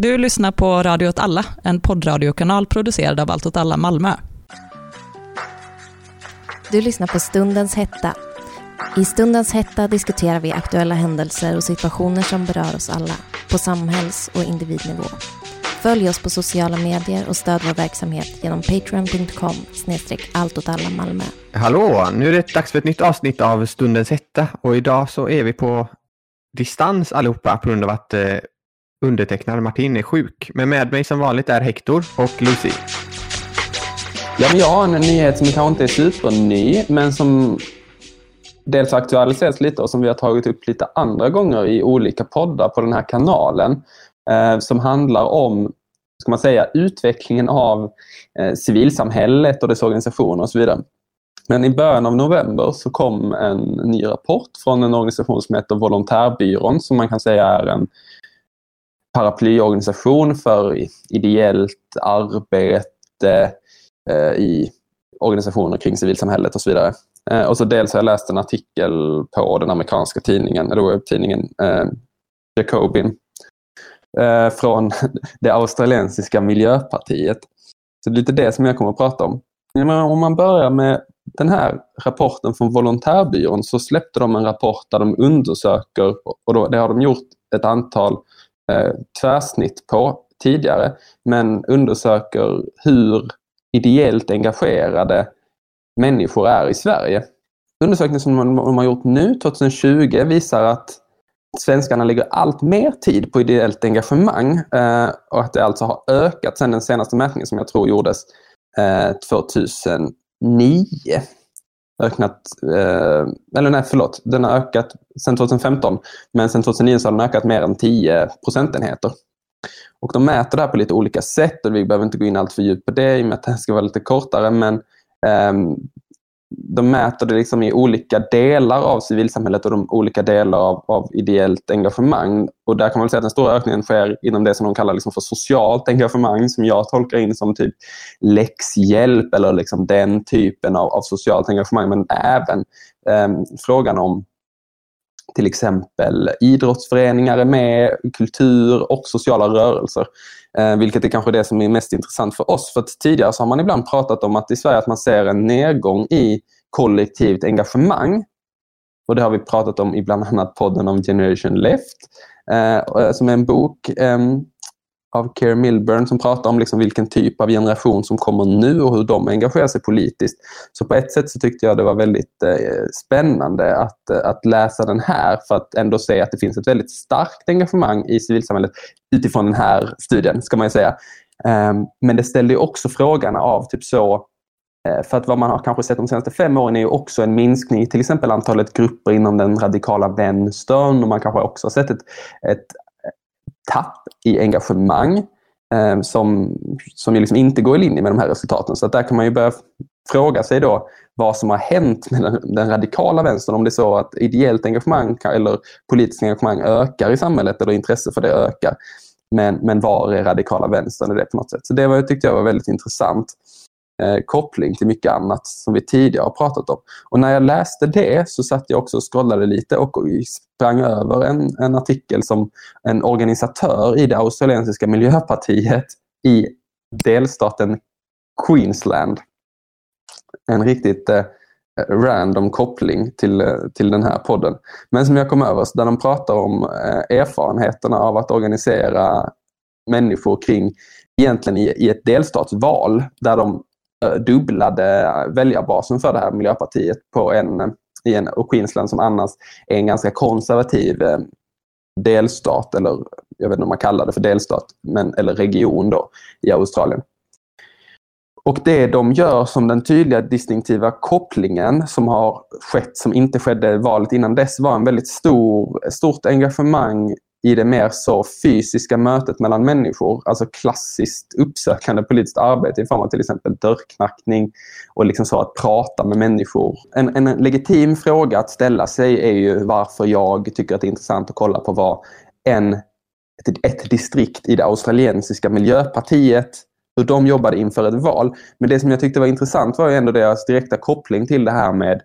Du lyssnar på Radio åt alla, en poddradiokanal producerad av Allt åt alla Malmö. Du lyssnar på Stundens hetta. I Stundens hetta diskuterar vi aktuella händelser och situationer som berör oss alla, på samhälls och individnivå. Följ oss på sociala medier och stöd vår verksamhet genom patreon.com snedstreck Malmö. Hallå, nu är det dags för ett nytt avsnitt av Stundens hetta och idag så är vi på distans allihopa på grund av att eh, undertecknad Martin är sjuk. Men med mig som vanligt är Hector och Lucy. Ja, men jag har en nyhet som kanske inte är superny, men som dels aktualiseras lite och som vi har tagit upp lite andra gånger i olika poddar på den här kanalen. Eh, som handlar om ska man säga, utvecklingen av eh, civilsamhället och dess organisationer och så vidare. Men i början av november så kom en ny rapport från en organisation som heter Volontärbyrån som man kan säga är en paraplyorganisation för ideellt arbete eh, i organisationer kring civilsamhället och så vidare. Eh, och så dels har jag läst en artikel på den amerikanska tidningen, eller webbtidningen eh, Jacobin eh, från det australiensiska miljöpartiet. Så det är lite det som jag kommer att prata om. Men om man börjar med den här rapporten från Volontärbyrån så släppte de en rapport där de undersöker, och då, det har de gjort ett antal eh, tvärsnitt på tidigare, men undersöker hur ideellt engagerade människor är i Sverige. Undersökningen som de har gjort nu, 2020, visar att svenskarna lägger allt mer tid på ideellt engagemang eh, och att det alltså har ökat sedan den senaste mätningen som jag tror gjordes eh, 2009. Öknat, eh, eller nej, förlåt, den har ökat sedan 2015 men sedan 2009 så har den ökat mer än 10 procentenheter. Och de mäter det här på lite olika sätt och vi behöver inte gå in allt för djupt på det i och med att det ska vara lite kortare men ehm, de mäter det liksom i olika delar av civilsamhället och de olika delar av, av, ideellt engagemang. Och där kan man säga att den stora ökningen sker inom det som de kallar liksom för socialt engagemang som jag tolkar in som typ läxhjälp eller liksom den typen av, av socialt engagemang. Men även eh, frågan om till exempel idrottsföreningar är med, kultur och sociala rörelser. Eh, vilket är kanske det som är mest intressant för oss. För att tidigare så har man ibland pratat om att i Sverige att man ser en nedgång i kollektivt engagemang. Och det har vi pratat om i bland annat podden om Generation Left, eh, som är en bok eh, av Keir Milburn som pratar om liksom vilken typ av generation som kommer nu och hur de engagerar sig politiskt. Så på ett sätt så tyckte jag det var väldigt eh, spännande att, eh, att läsa den här för att ändå se att det finns ett väldigt starkt engagemang i civilsamhället utifrån den här studien, ska man ju säga. Eh, men det ställde också frågan av typ så eh, för att vad man har kanske sett de senaste fem åren är ju också en minskning i till exempel antalet grupper inom den radikala vänstern och man kanske också har sett ett, ett tapp i engagemang eh, som, som liksom inte går i linje med de här resultaten. Så att där kan man ju börja fråga sig då vad som har hänt med den, den radikala vänstern. Om det är så att ideellt engagemang eller politiskt engagemang ökar i samhället eller intresse för det ökar. Men, men var är radikala vänstern i det på något sätt? Så det var, tyckte jag var väldigt intressant eh, koppling till mycket annat som vi tidigare har pratat om. Och när jag läste det så satt jag också och scrollade lite och sprang över en, en artikel som en organisatör i det australiensiska miljöpartiet i delstaten Queensland. En riktigt eh, random koppling till, eh, till den här podden. Men som jag kom över, där de pratar om eh, erfarenheterna av att organisera människor kring egentligen i, i ett delstatsval där de Eh, dubblade väljarbasen för det här Miljöpartiet på en, i en och Queensland som annars är en ganska konservativ eh, delstat, eller jag vet inte om man kallar det för delstat, men, eller region då, i Australien. Och det de gör som den tydliga distinktiva kopplingen som har skett, som inte skedde valet innan dess, var en väldigt stor, stort engagemang i det mer så fysiska mötet mellan människor, alltså klassiskt uppsökande politiskt arbete i form av till exempel dörrknackning och liksom så att prata med människor. En, en legitim fråga att ställa sig är ju varför jag tycker att det är intressant att kolla på vad en, ett, ett distrikt i det australiensiska miljöpartiet hur de jobbade inför ett val. Men det som jag tyckte var intressant var ju ändå deras direkta koppling till det här med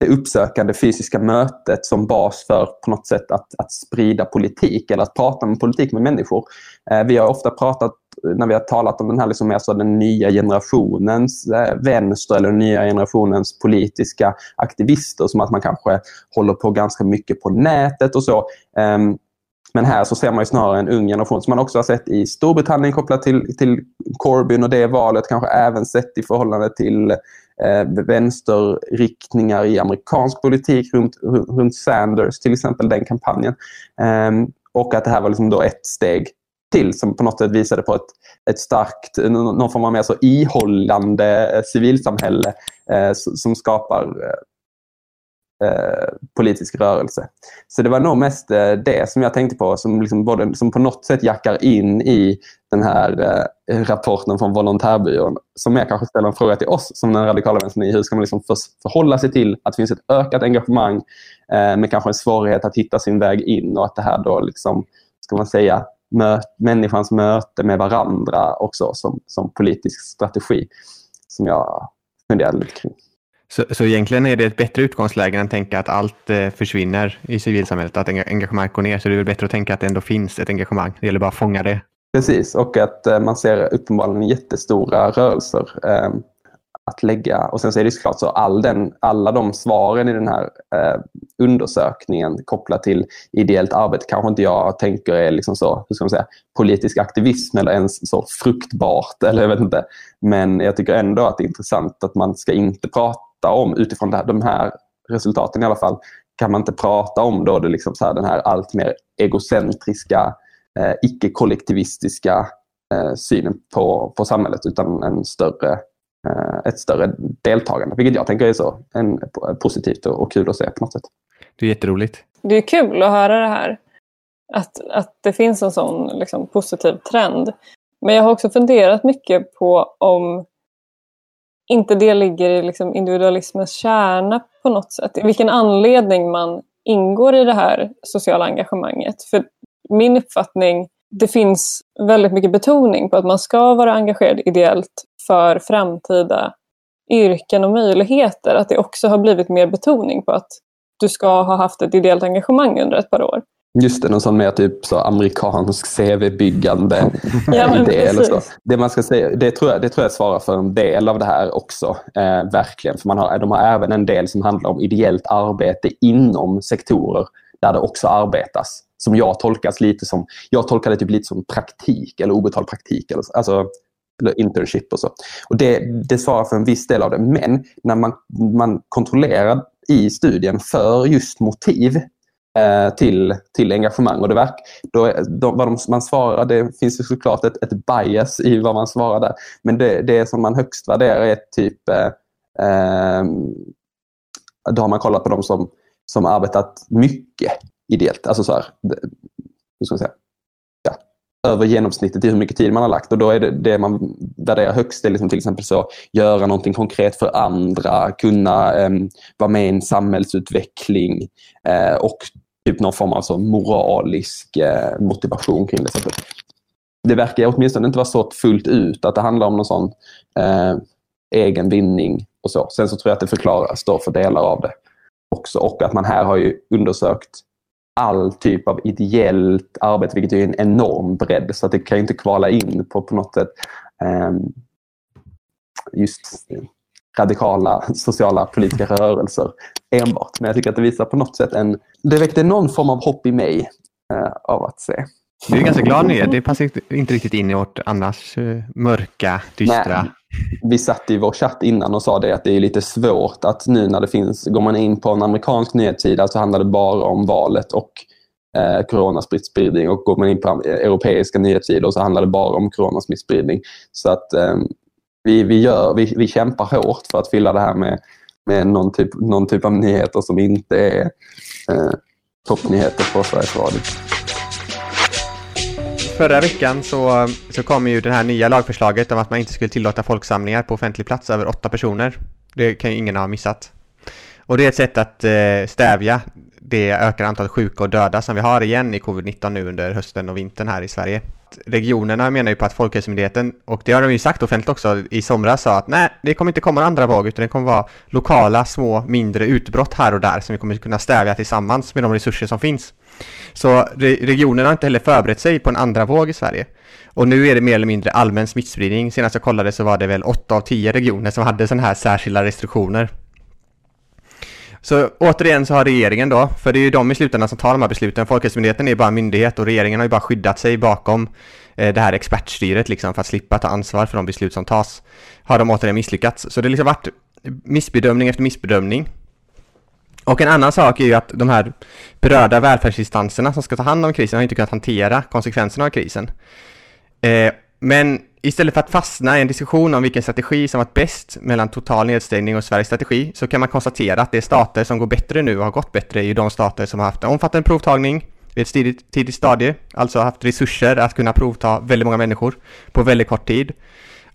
det uppsökande fysiska mötet som bas för på något sätt att, att sprida politik eller att prata om politik med människor. Eh, vi har ofta pratat, eh, när vi har talat om den här liksom alltså den nya generationens eh, vänster eller den nya generationens politiska aktivister som att man kanske håller på ganska mycket på nätet och så. Eh, men här så ser man ju snarare en ung generation som man också har sett i Storbritannien kopplat till, till Corbyn och det valet, kanske även sett i förhållande till eh, vänsterriktningar i amerikansk politik runt, runt Sanders, till exempel den kampanjen. Eh, och att det här var liksom då ett steg till som på något sätt visade på ett, ett starkt, någon form av mer så ihållande eh, civilsamhälle eh, som skapar eh, eh, politisk rörelse. Så det var nog mest eh, det som jag tänkte på som, liksom både, som på något sätt jackar in i den här eh, rapporten från Volontärbyrån. Som mer kanske ställer en fråga till oss som den radikala vänstern i. Hur ska man liksom för, förhålla sig till att det finns ett ökat engagemang eh, med kanske en svårighet att hitta sin väg in och att det här då liksom, ska man säga, möt, människans möte med varandra också som, som politisk strategi. Som jag funderade lite kring. Så, så egentligen är det ett bättre utgångsläge än att tänka att allt eh, försvinner i civilsamhället, att engagemanget går ner. Så det är väl bättre att tänka att det ändå finns ett engagemang. Det gäller bara att fånga det. Precis, och att eh, man ser uppenbarligen jättestora rörelser eh, att lägga. Och sen så är det såklart så all den, alla de svaren i den här eh, undersökningen kopplat till ideellt arbete kanske inte jag tänker är liksom så, hur ska man säga, politisk aktivism eller ens så fruktbart. Eller jag vet inte. Men jag tycker ändå att det är intressant att man ska inte prata prata om, utifrån här, de här resultaten i alla fall, kan man inte prata om då det liksom så här, den här allt mer egocentriska, eh, icke-kollektivistiska eh, synen på, på samhället utan en större, eh, ett större deltagande. Vilket jag tänker är så en, positivt och, och kul att se på något sätt. Det är jätteroligt. Det är kul att höra det här. Att, att det finns en sån liksom, positiv trend. Men jag har också funderat mycket på om inte det ligger i liksom individualismens kärna på något sätt. I vilken anledning man ingår i det här sociala engagemanget. För min uppfattning, det finns väldigt mycket betoning på att man ska vara engagerad ideellt för framtida yrken och möjligheter. Att det också har blivit mer betoning på att du ska ha haft ett ideellt engagemang under ett par år. Just det, någon sån mer typ så amerikansk CV-byggande ja, idé. Eller så. Det, man ska säga, det, tror jag, det tror jag svarar för en del av det här också. Eh, verkligen. För man har, de har även en del som handlar om ideellt arbete inom sektorer där det också arbetas. Som jag tolkas lite som, jag tolkar det typ lite som praktik eller obetald praktik. Eller, alltså, eller internship och så. Och det, det svarar för en viss del av det. Men när man, man kontrollerar i studien för just motiv Eh, till, till engagemang. Och det verk, då, då, vad de, man svarar, det finns ju såklart ett, ett bias i vad man svarar där. Men det, det som man högst värderar är typ eh, eh, då har man kollat på de som, som arbetat mycket ideellt. Alltså så här, hur ska man säga? Över genomsnittet i hur mycket tid man har lagt. Och då är det, det man värderar högst är liksom till exempel så göra någonting konkret för andra, kunna eh, vara med i en samhällsutveckling eh, och typ någon form av så moralisk eh, motivation kring det. Så det verkar åtminstone inte vara så fullt ut att det handlar om någon sån eh, egen vinning och så. Sen så tror jag att det förklaras då för delar av det också och att man här har ju undersökt all typ av ideellt arbete, vilket är en enorm bredd. Så att det kan inte kvala in på, på något sätt eh, just radikala sociala politiska rörelser enbart. Men jag tycker att det visar på något sätt en... Det väckte någon form av hopp i mig eh, av att se. Du är ganska glad nyhet. Det passar inte riktigt in i vårt annars eh, mörka, dystra... Nej. Vi satt i vår chatt innan och sa det att det är lite svårt att nu när det finns, går man in på en amerikansk nyhetssida så handlar det bara om valet och eh, coronasmittspridning och går man in på europeiska nyhetssidor så handlar det bara om coronasmittspridning. Så att eh, vi, vi, gör, vi, vi kämpar hårt för att fylla det här med, med någon, typ, någon typ av nyheter som inte är eh, toppnyheter på Sveriges Radio. Förra veckan så, så kom ju det här nya lagförslaget om att man inte skulle tillåta folksamlingar på offentlig plats över åtta personer. Det kan ju ingen ha missat. Och det är ett sätt att eh, stävja det ökar antalet sjuka och döda som vi har igen i covid-19 nu under hösten och vintern här i Sverige. Regionerna menar ju på att Folkhälsomyndigheten, och det har de ju sagt offentligt också i somras, sa att nej, det kommer inte komma en andra våg utan det kommer vara lokala, små, mindre utbrott här och där som vi kommer kunna stävja tillsammans med de resurser som finns. Så regionerna har inte heller förberett sig på en andra våg i Sverige. Och nu är det mer eller mindre allmän smittspridning. Senast jag kollade så var det väl 8 av 10 regioner som hade sådana här särskilda restriktioner. Så återigen så har regeringen då, för det är ju de i slutändan som tar de här besluten. Folkhälsomyndigheten är bara myndighet och regeringen har ju bara skyddat sig bakom eh, det här expertstyret liksom för att slippa ta ansvar för de beslut som tas. Har de återigen misslyckats. Så det har liksom varit missbedömning efter missbedömning. Och en annan sak är ju att de här berörda välfärdsinstanserna som ska ta hand om krisen har inte kunnat hantera konsekvenserna av krisen. Eh, men istället för att fastna i en diskussion om vilken strategi som varit bäst mellan total nedstängning och Sveriges strategi så kan man konstatera att de stater som går bättre nu och har gått bättre är ju de stater som har haft en omfattande provtagning vid ett tidigt, tidigt stadie, alltså haft resurser att kunna provta väldigt många människor på väldigt kort tid.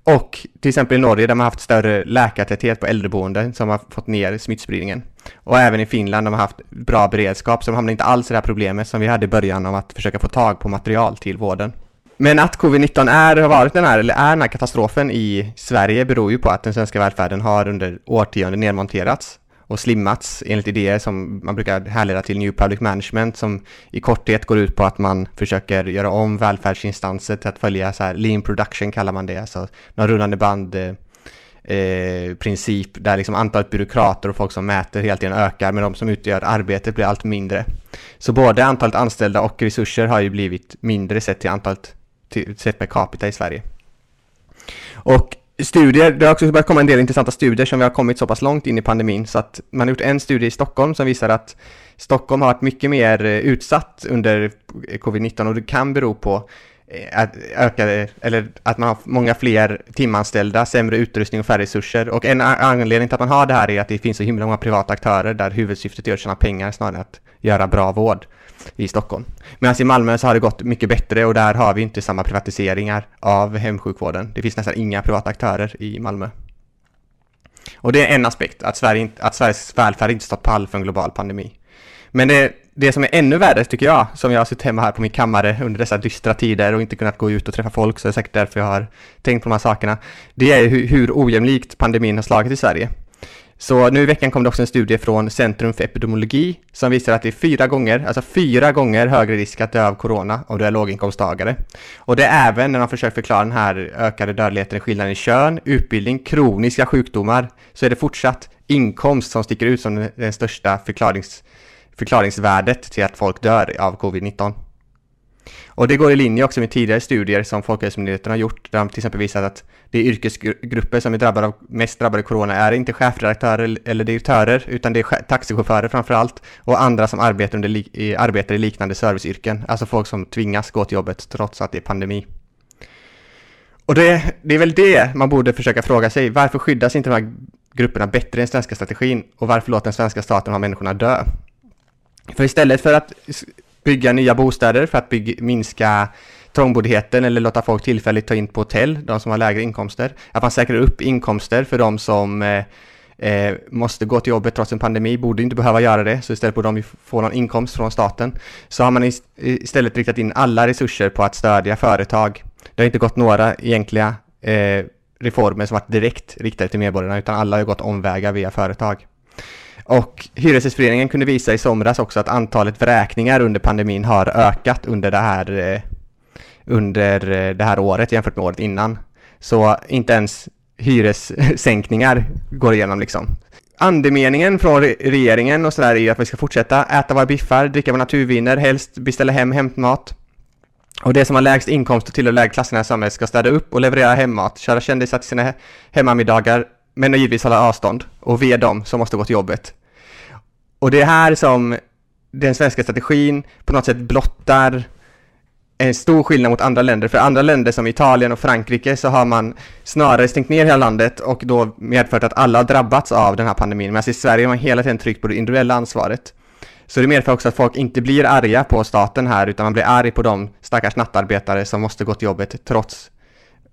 Och till exempel i Norge där man haft större läkartäthet på äldreboenden som har fått ner smittspridningen. Och även i Finland de har haft bra beredskap så de hamnar inte alls i det här problemet som vi hade i början om att försöka få tag på material till vården. Men att covid-19 är, har varit den här, eller är den här katastrofen i Sverige beror ju på att den svenska välfärden har under årtionden nedmonterats och slimmats enligt idéer som man brukar härleda till New Public Management som i korthet går ut på att man försöker göra om välfärdsinstanser till att följa så här lean production kallar man det, alltså någon rullande band eh, eh, princip där liksom antalet byråkrater och folk som mäter hela tiden ökar men de som utgör arbetet blir allt mindre. Så både antalet anställda och resurser har ju blivit mindre sett till antalet till, sett per capita i Sverige. Och studier, det har också börjat komma en del intressanta studier som vi har kommit så pass långt in i pandemin så att man har gjort en studie i Stockholm som visar att Stockholm har varit mycket mer eh, utsatt under covid-19 och det kan bero på Eh, att ökade, eller att man har många fler timanställda, sämre utrustning och färre resurser. Och en anledning till att man har det här är att det finns så himla många privata aktörer där huvudsyftet är att tjäna pengar snarare än att göra bra vård i Stockholm. Medan i Malmö så har det gått mycket bättre och där har vi inte samma privatiseringar av hemsjukvården. Det finns nästan inga privata aktörer i Malmö. Och det är en aspekt, att, Sverige, att Sveriges välfärd inte stått pall för en global pandemi. Men det, det som är ännu värre tycker jag, som jag har suttit hemma här på min kammare under dessa dystra tider och inte kunnat gå ut och träffa folk, så det är säkert därför jag har tänkt på de här sakerna, det är hur, hur ojämlikt pandemin har slagit i Sverige. Så nu i veckan kom det också en studie från Centrum för epidemiologi som visar att det är fyra gånger, alltså fyra gånger högre risk att dö av corona om du är låginkomsttagare. Och det är även när de försöker förklara den här ökade dödligheten, skillnaden i kön, utbildning, kroniska sjukdomar, så är det fortsatt inkomst som sticker ut som den största förklarings, förklaringsvärdet till att folk dör av covid-19. Och det går i linje också med tidigare studier som Folkhälsomyndigheten har gjort, där de till exempel visat att de yrkesgrupper som är drabbade av, mest drabbade av corona är inte chefredaktörer eller direktörer, utan det är taxichaufförer framför allt, och andra som arbetar, under, i, arbetar i liknande serviceyrken, alltså folk som tvingas gå till jobbet trots att det är pandemi. Och det, det är väl det man borde försöka fråga sig, varför skyddas inte de här grupperna bättre i den svenska strategin och varför låter den svenska staten ha människorna dö? För istället för att bygga nya bostäder för att bygga, minska trångboddheten eller låta folk tillfälligt ta in på hotell, de som har lägre inkomster. Att man säkrar upp inkomster för de som eh, eh måste gå till jobbet trots en pandemi, borde inte behöva göra det, så istället borde de få någon inkomst från staten. Så har man istället riktat in alla resurser på att stödja företag. Det har inte gått några egentliga eh, reformer som varit direkt riktade till medborgarna, utan alla har gått omvägar via företag. Och Hyresgästföreningen kunde visa i somras också att antalet vräkningar under pandemin har ökat under det här, eh, under eh, det här året jämfört med året innan. Så inte ens hyressänkningar går igenom liksom. Andemeningen från regeringen och sådär är ju att vi ska fortsätta äta våra biffar, dricka våra naturviner, helst beställa hem hämtmat. Och det som har lägst inkomst och tillhör lägre klasserna i samhället ska städa upp och leverera hemmat, köra kändisar till sina hemmamiddagar, men givetvis hålla avstånd. Och vi är de som måste gå till jobbet. Och det är här som den svenska strategin på något sätt blottar en stor skillnad mot andra länder. För andra länder som Italien och Frankrike så har man snarare stängt ner hela landet och då medfört att alla har drabbats av den här pandemin. Medan i Sverige har man hela tiden tryckt på det individuella ansvaret. Så det medför också att folk inte blir arga på staten här utan man blir arg på de stackars nattarbetare som måste gå till jobbet trots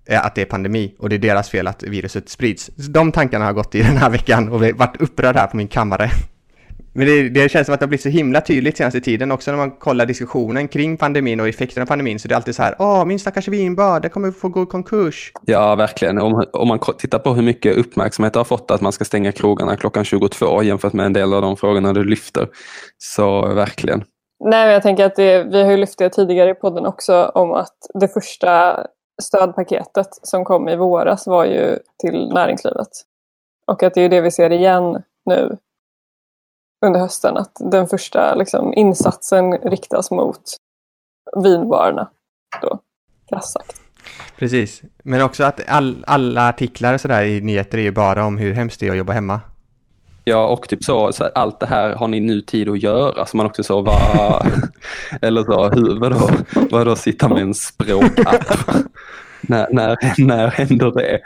att det är pandemi och det är deras fel att viruset sprids. De tankarna har gått i den här veckan och varit upprörd här på min kammare. Men det, det känns som att det har blivit så himla tydligt senaste tiden också när man kollar diskussionen kring pandemin och effekterna av pandemin så det är alltid så här, åh min stackars vinbar, det kommer få gå i konkurs. Ja, verkligen. Om, om man tittar på hur mycket uppmärksamhet det har fått att man ska stänga krogarna klockan 22 jämfört med en del av de frågorna du lyfter. Så verkligen. Nej, men jag tänker att det, vi har ju lyft det tidigare i podden också om att det första stödpaketet som kom i våras var ju till näringslivet. Och att det är det vi ser igen nu under hösten. Att den första liksom, insatsen riktas mot vinbarerna. Då, sagt. Precis, men också att all, alla artiklar och sådär i nyheter är ju bara om hur hemskt det är att jobba hemma. Ja, och typ så, så här, allt det här har ni nu tid att göra. Så man också så, va, eller så, hur, vadå, vadå sitta med en språkapp? När, när, när händer det?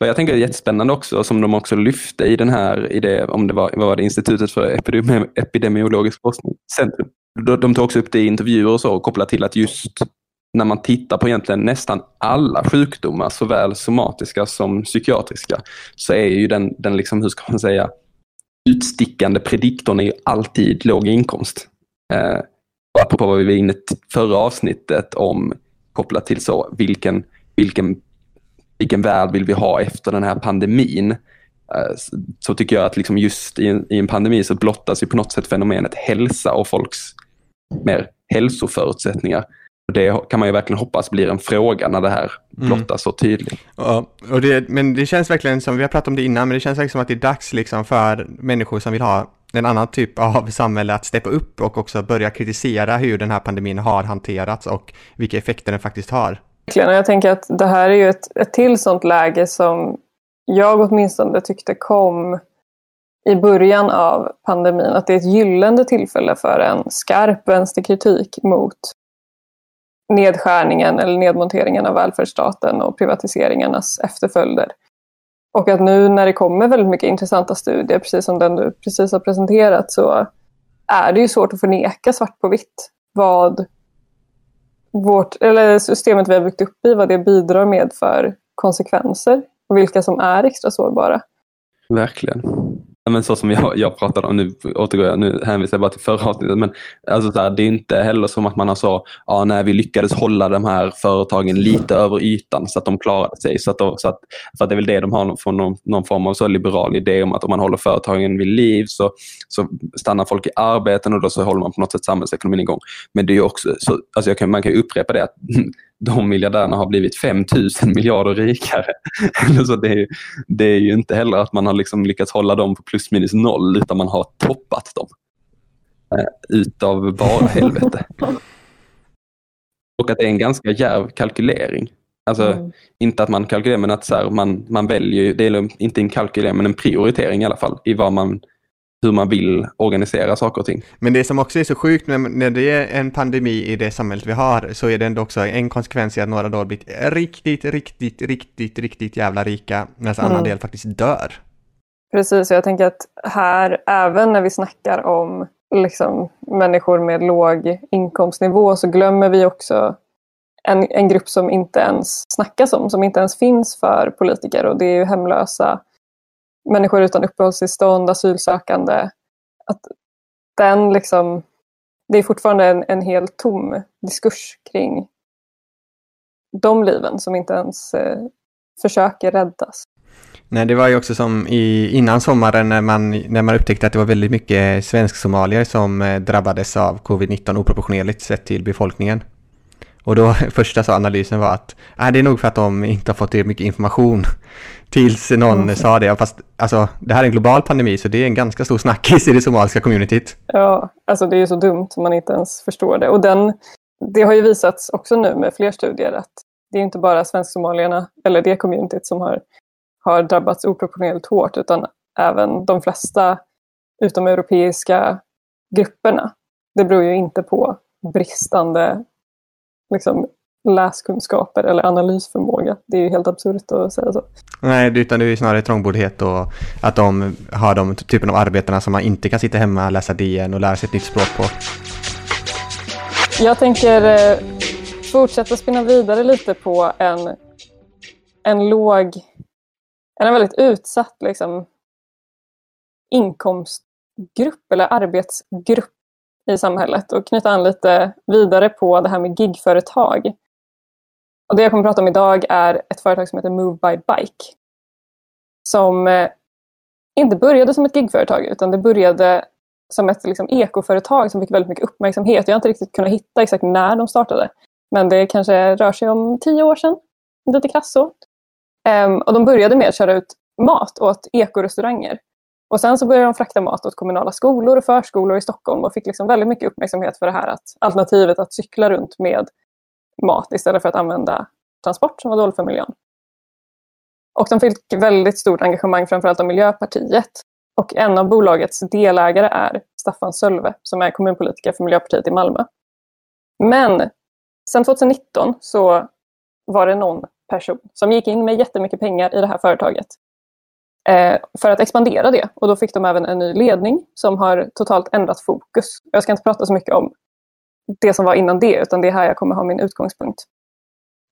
Och jag tänker det är jättespännande också, som de också lyfte i den här, i det, om det var, vad var det, Institutet för epidemi, epidemiologisk forskning, Centrum. De tog också upp det i intervjuer och så, kopplat till att just när man tittar på egentligen nästan alla sjukdomar, såväl somatiska som psykiatriska, så är ju den, den liksom, hur ska man säga, utstickande prediktorn är ju alltid låg inkomst. Eh, apropå vad vi var inne förra avsnittet om kopplat till så, vilken, vilken vilken värld vill vi ha efter den här pandemin? Eh, så tycker jag att liksom just i en, i en pandemi så blottas ju på något sätt fenomenet hälsa och folks mer hälsoförutsättningar. Det kan man ju verkligen hoppas blir en fråga när det här mm. blottas mm. så tydligt. Ja, och det, men det känns verkligen som, vi har pratat om det innan, men det känns verkligen som att det är dags liksom för människor som vill ha en annan typ av samhälle att steppa upp och också börja kritisera hur den här pandemin har hanterats och vilka effekter den faktiskt har. Verkligen, och jag tänker att det här är ju ett, ett till sånt läge som jag åtminstone tyckte kom i början av pandemin. Att det är ett gyllene tillfälle för en skarp vänsterkritik mot nedskärningen eller nedmonteringen av välfärdsstaten och privatiseringarnas efterföljder. Och att nu när det kommer väldigt mycket intressanta studier, precis som den du precis har presenterat, så är det ju svårt att förneka svart på vitt vad vårt, eller systemet vi har byggt upp i, vad det bidrar med för konsekvenser och vilka som är extra sårbara. Verkligen men så som jag, jag pratade om, nu återgår jag, nu hänvisar jag bara till förra avsnittet, men alltså så här, det är inte heller som att man har så, ja när vi lyckades hålla de här företagen lite över ytan så att de klarade sig. Så att, de, så att, för att det är väl det de har från någon, någon, form av så liberal idé om att om man håller företagen vid liv så, så stannar folk i arbeten och då så håller man på något sätt samhällsekonomin igång. Men det är också, så, alltså kan, man kan ju upprepa det att de miljardärerna har blivit 5000 miljarder rikare. så det, är, det är ju inte heller att man har liksom lyckats hålla dem på plus minus noll, utan man har toppat dem. Eh, utav bara helvete. Och att det är en ganska djärv kalkylering. Alltså, mm. inte att man kalkylerar, men att så här, man, man väljer, det är inte en kalkylering, men en prioritering i alla fall, i vad man hur man vill organisera saker och ting. Men det som också är så sjukt när, när det är en pandemi i det samhället vi har så är det ändå också en konsekvens i att några då har blivit riktigt, riktigt, riktigt, riktigt jävla rika medan mm. annan del faktiskt dör. Precis, jag tänker att här, även när vi snackar om liksom, människor med låg inkomstnivå så glömmer vi också en, en grupp som inte ens snackas om, som inte ens finns för politiker och det är ju hemlösa människor utan uppehållstillstånd, asylsökande. Att den liksom, det är fortfarande en, en helt tom diskurs kring de liven som inte ens eh, försöker räddas. Nej, det var ju också som i, innan sommaren när man, när man upptäckte att det var väldigt mycket svensk-somalier som eh, drabbades av covid-19 oproportionerligt sett till befolkningen. Och då första så analysen var att äh, det är nog för att de inte har fått tillräckligt mycket information tills någon mm. sa det. Fast alltså, det här är en global pandemi så det är en ganska stor snackis i det somaliska communityt. Ja, alltså det är ju så dumt man inte ens förstår det. Och den, det har ju visats också nu med fler studier att det är inte bara svensk-somalierna eller det communityt som har, har drabbats oproportionerligt hårt utan även de flesta utomeuropeiska grupperna. Det beror ju inte på bristande liksom, läskunskaper eller analysförmåga. Det är ju helt absurt att säga så. Nej, utan det är snarare trångboddhet och att de har de typen av arbetena som man inte kan sitta hemma, läsa DN och lära sig ett nytt språk på. Jag tänker eh, fortsätta spinna vidare lite på en, en låg, en väldigt utsatt liksom, inkomst grupp eller arbetsgrupp i samhället och knyta an lite vidare på det här med gigföretag. Och det jag kommer att prata om idag är ett företag som heter Move by Bike. Som eh, inte började som ett gigföretag utan det började som ett liksom, ekoföretag som fick väldigt mycket uppmärksamhet. Jag har inte riktigt kunnat hitta exakt när de startade. Men det kanske rör sig om tio år sedan. Lite krasst så. Um, ehm, och de började med att köra ut mat åt ekorestauranger. Och sen så började de frakta mat åt kommunala skolor och förskolor i Stockholm och fick liksom väldigt mycket uppmärksamhet för det här att alternativet att cykla runt med mat istället för att använda transport som var dåligt för miljön. Och de fick väldigt stort engagemang framförallt av Miljöpartiet. Och en av bolagets delägare är Staffan Sölve som är kommunpolitiker för Miljöpartiet i Malmö. Men sen 2019 så var det någon person som gick in med jättemycket pengar i det här företaget Eh, för att expandera det. Och då fick de även en ny ledning som har totalt ändrat fokus. Jag ska inte prata så mycket om det som var innan det, utan det är här jag kommer ha min utgångspunkt.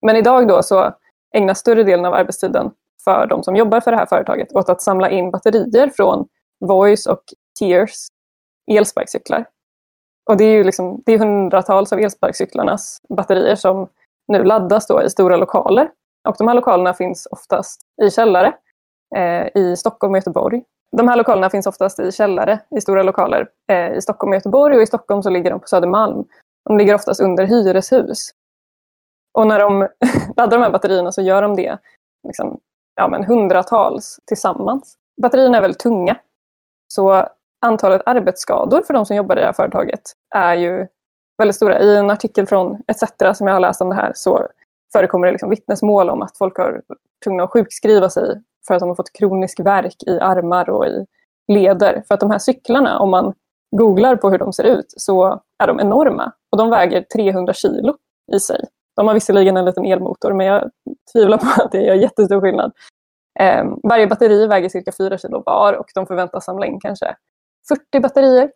Men idag då så ägnas större delen av arbetstiden för de som jobbar för det här företaget åt att samla in batterier från Voice och Tears elsparkcyklar. Och det är ju liksom, det är hundratals av elsparkcyklarnas batterier som nu laddas då i stora lokaler. Och de här lokalerna finns oftast i källare Eh, i Stockholm och Göteborg. De här lokalerna finns oftast i källare i stora lokaler eh, i Stockholm och Göteborg och i Stockholm så ligger de på Södermalm. De ligger oftast under hyreshus. Och när de laddar de här batterierna så gör de det liksom, ja, men hundratals tillsammans. Batterierna är väldigt tunga. Så antalet arbetsskador för de som jobbar i det här företaget är ju väldigt stora. I en artikel från ETC som jag har läst om det här så förekommer det liksom vittnesmål om att folk har tvungna att sjukskriva sig för att de har fått kronisk värk i armar och i leder. För att de här cyklarna, om man googlar på hur de ser ut, så är de enorma. Och de väger 300 kilo i sig. De har visserligen en liten elmotor, men jag tvivlar på att det gör jättestor skillnad. Eh, varje batteri väger cirka 4 kilo var och de förväntas samla in kanske 40 batterier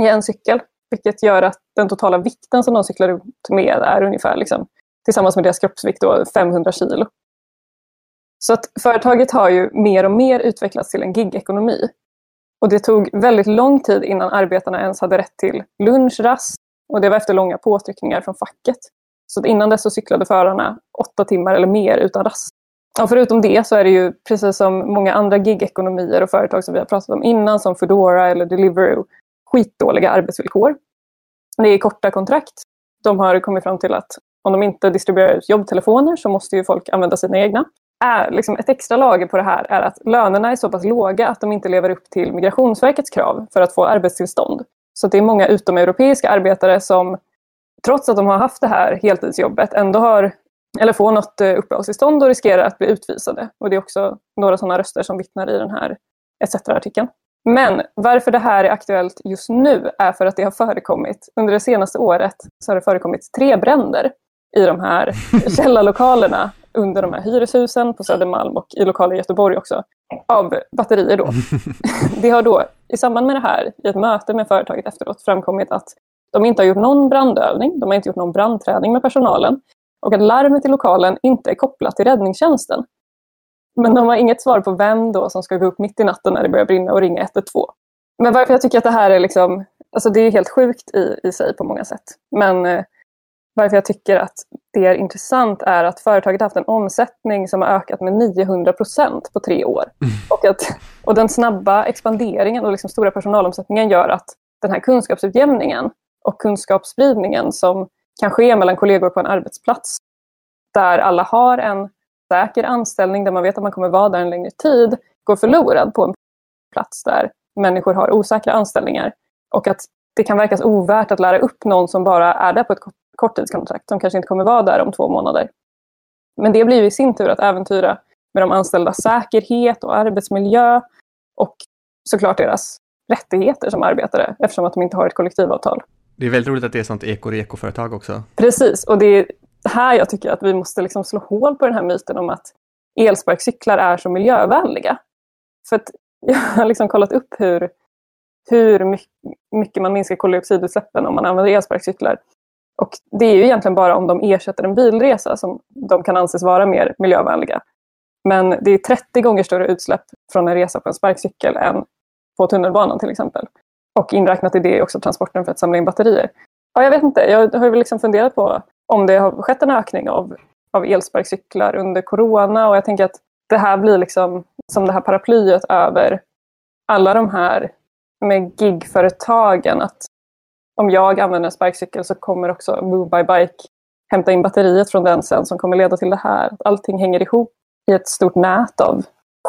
i en cykel. Vilket gör att den totala vikten som de cyklar runt med är ungefär, liksom, tillsammans med deras kroppsvikt, då, 500 kilo. Så att företaget har ju mer och mer utvecklats till en gigekonomi. Och det tog väldigt lång tid innan arbetarna ens hade rätt till lunchrast. Och det var efter långa påtryckningar från facket. Så innan dess så cyklade förarna åtta timmar eller mer utan rast. Och förutom det så är det ju precis som många andra gigekonomier och företag som vi har pratat om innan, som Foodora eller Deliveroo, skitdåliga arbetsvillkor. Det är korta kontrakt. De har kommit fram till att om de inte distribuerar ut jobbtelefoner så måste ju folk använda sina egna är, liksom ett extra lager på det här är att lönerna är så pass låga att de inte lever upp till Migrationsverkets krav för att få arbetstillstånd. Så det är många utomeuropeiska arbetare som trots att de har haft det här heltidsjobbet ändå har eller får något eh, uppehållstillstånd och riskerar att bli utvisade. Och det är också några sådana röster som vittnar i den här ETC-artikeln. Men varför det här är aktuellt just nu är för att det har förekommit, under det senaste året, så har det förekommit tre bränder i de här källarlokalerna under de här hyreshusen på Södermalm och i lokaler i Göteborg också, av batterier då. Det har då i samband med det här, i ett möte med företaget efteråt, framkommit att de inte har gjort någon brandövning, de har inte gjort någon brandträning med personalen och att larmet i lokalen inte är kopplat till räddningstjänsten. Men de har inget svar på vem då som ska gå upp mitt i natten när det börjar brinna och ringa 112. Men varför jag tycker att det här är liksom, alltså det är helt sjukt i, i sig på många sätt. Men eh, varför jag tycker att det är intressant är att företaget har haft en omsättning som har ökat med 900 procent på tre år. Mm. Och, att, och den snabba expanderingen och liksom stora personalomsättningen gör att den här kunskapsutjämningen och kunskapsspridningen som kan ske mellan kollegor på en arbetsplats där alla har en säker anställning, där man vet att man kommer vara där en längre tid, går förlorad på en plats där människor har osäkra anställningar. Och att det kan verkas ovärt att lära upp någon som bara är där på ett korttidskontrakt som kanske inte kommer vara där om två månader. Men det blir ju i sin tur att äventyra med de anställdas säkerhet och arbetsmiljö och såklart deras rättigheter som arbetare eftersom att de inte har ett kollektivavtal. Det är väldigt roligt att det är sånt eko och ekoföretag också. Precis, och det är här jag tycker att vi måste liksom slå hål på den här myten om att elsparkcyklar är så miljövänliga. För att jag har liksom kollat upp hur, hur mycket man minskar koldioxidutsläppen om man använder elsparkcyklar. Och det är ju egentligen bara om de ersätter en bilresa som de kan anses vara mer miljövänliga. Men det är 30 gånger större utsläpp från en resa på en sparkcykel än på tunnelbanan till exempel. Och inräknat i det också transporten för att samla in batterier. Ja, jag vet inte, jag har ju liksom funderat på om det har skett en ökning av, av elsparkcyklar under corona och jag tänker att det här blir liksom som det här paraplyet över alla de här med gigföretagen. Att om jag använder en sparkcykel så kommer också Move by Bike hämta in batteriet från den sen som kommer leda till det här. Allting hänger ihop i ett stort nät av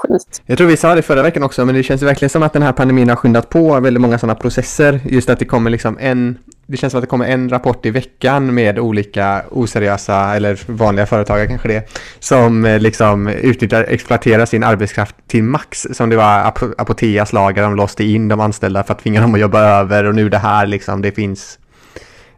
skit. Jag tror vi sa det förra veckan också, men det känns verkligen som att den här pandemin har skyndat på väldigt många sådana processer. Just att det kommer liksom en, det känns som att det kommer en rapport i veckan med olika oseriösa eller vanliga företagare kanske det, som eh, liksom utnyttjar, exploaterar sin arbetskraft till max. Som det var Apoteas lagar, de låste in de anställda för att tvinga dem att jobba över och nu det här liksom, det finns.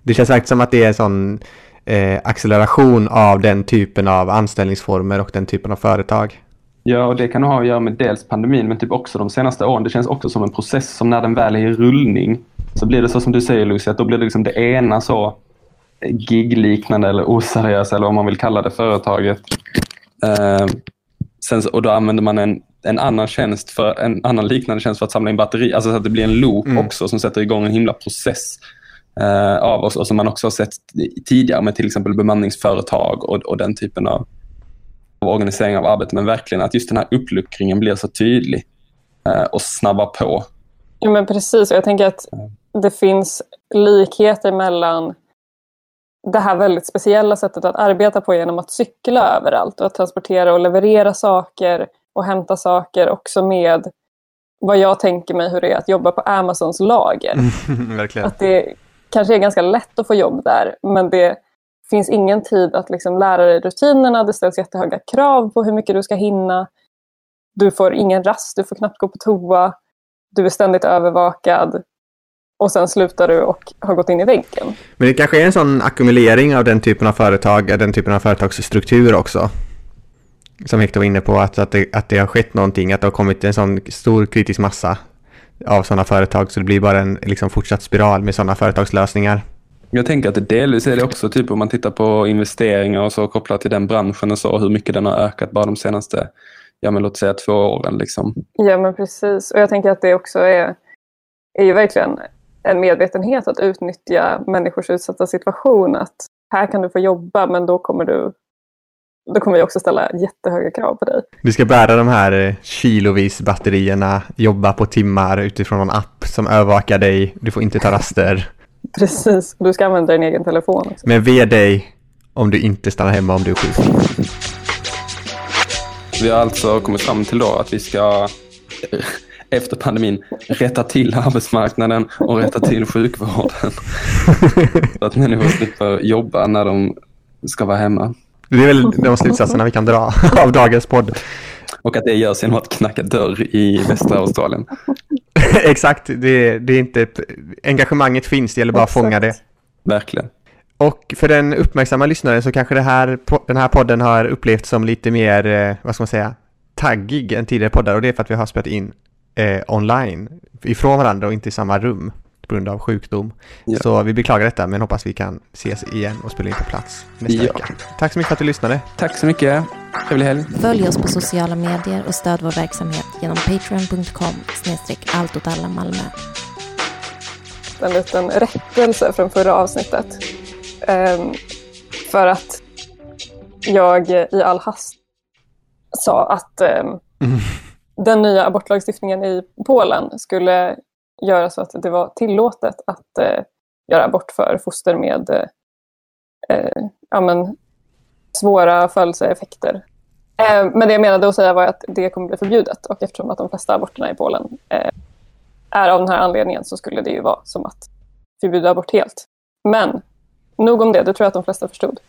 Det känns verkligen som att det är en sån eh, acceleration av den typen av anställningsformer och den typen av företag. Ja, och det kan ha att göra med dels pandemin men typ också de senaste åren. Det känns också som en process som när den väl är i rullning så blir det så som du säger Lucy, att då blir det liksom det ena så gig-liknande eller oseriösa eller vad man vill kalla det företaget. Eh, sen, och då använder man en, en annan tjänst för en annan liknande tjänst för att samla in batteri. Alltså så att det blir en loop mm. också som sätter igång en himla process eh, av oss och som man också har sett tidigare med till exempel bemanningsföretag och, och den typen av av organisering av arbetet, men verkligen att just den här uppluckringen blir så tydlig eh, och snabbar på. Ja, men precis. Och jag tänker att det finns likheter mellan det här väldigt speciella sättet att arbeta på genom att cykla överallt och att transportera och leverera saker och hämta saker också med vad jag tänker mig hur det är att jobba på Amazons lager. Verkligen. Att det kanske är ganska lätt att få jobb där men det finns ingen tid att liksom lära dig rutinerna. Det ställs jättehöga krav på hur mycket du ska hinna. Du får ingen rast, du får knappt gå på toa. Du är ständigt övervakad. Och sen slutar du och har gått in i väggen. Men det kanske är en sån ackumulering av den typen av företag, den typen av företagsstruktur också. Som Hector var inne på, att, att, det, att det har skett någonting, att det har kommit en sån stor kritisk massa av sådana företag så det blir bara en liksom, fortsatt spiral med sådana företagslösningar. Jag tänker att det delvis är det också, typ om man tittar på investeringar och så kopplat till den branschen och så, hur mycket den har ökat bara de senaste, ja men låt säga två åren. Liksom. Ja men precis, och jag tänker att det också är, är ju verkligen en medvetenhet att utnyttja människors utsatta situation. Att här kan du få jobba men då kommer du då kommer vi också ställa jättehöga krav på dig. Du ska bära de här eh, kilovis batterierna, jobba på timmar utifrån en app som övervakar dig, du får inte ta raster. Precis, du ska använda din egen telefon. Också. Men ve dig om du inte stannar hemma om du är sjuk. Vi har alltså kommit fram till då att vi ska efter pandemin rätta till arbetsmarknaden och rätta till sjukvården. Så att människor slipper jobba när de ska vara hemma. Det är väl de slutsatserna vi kan dra av dagens podd. Och att det görs genom att knacka dörr i västra Australien. Exakt, det, det, är inte, engagemanget finns, det gäller bara att fånga det. Verkligen. Och för den uppmärksamma lyssnaren så kanske det här, den här podden har upplevts som lite mer, eh, vad ska man säga, taggig än tidigare poddar och det är för att vi har spelat in eh, online ifrån varandra och inte i samma rum på grund av sjukdom. Ja. Så vi beklagar detta men hoppas vi kan ses igen och spela in på plats nästa ja. vecka. Tack så mycket för att du lyssnade. Tack så mycket. Trevlig helg. Följ oss på sociala medier och stöd vår verksamhet genom patreon.com snedstreck allt åt alla Malmö. En liten rättelse från förra avsnittet. Um, för att jag i all hast sa att um, mm. den nya abortlagstiftningen i Polen skulle göra så att det var tillåtet att eh, göra abort för foster med eh, eh, ja, men, svåra födelseeffekter. Eh, men det jag menade att säga var att det kommer bli förbjudet och eftersom att de flesta aborterna i Polen eh, är av den här anledningen så skulle det ju vara som att förbjuda abort helt. Men nog om det, det tror jag att de flesta förstod.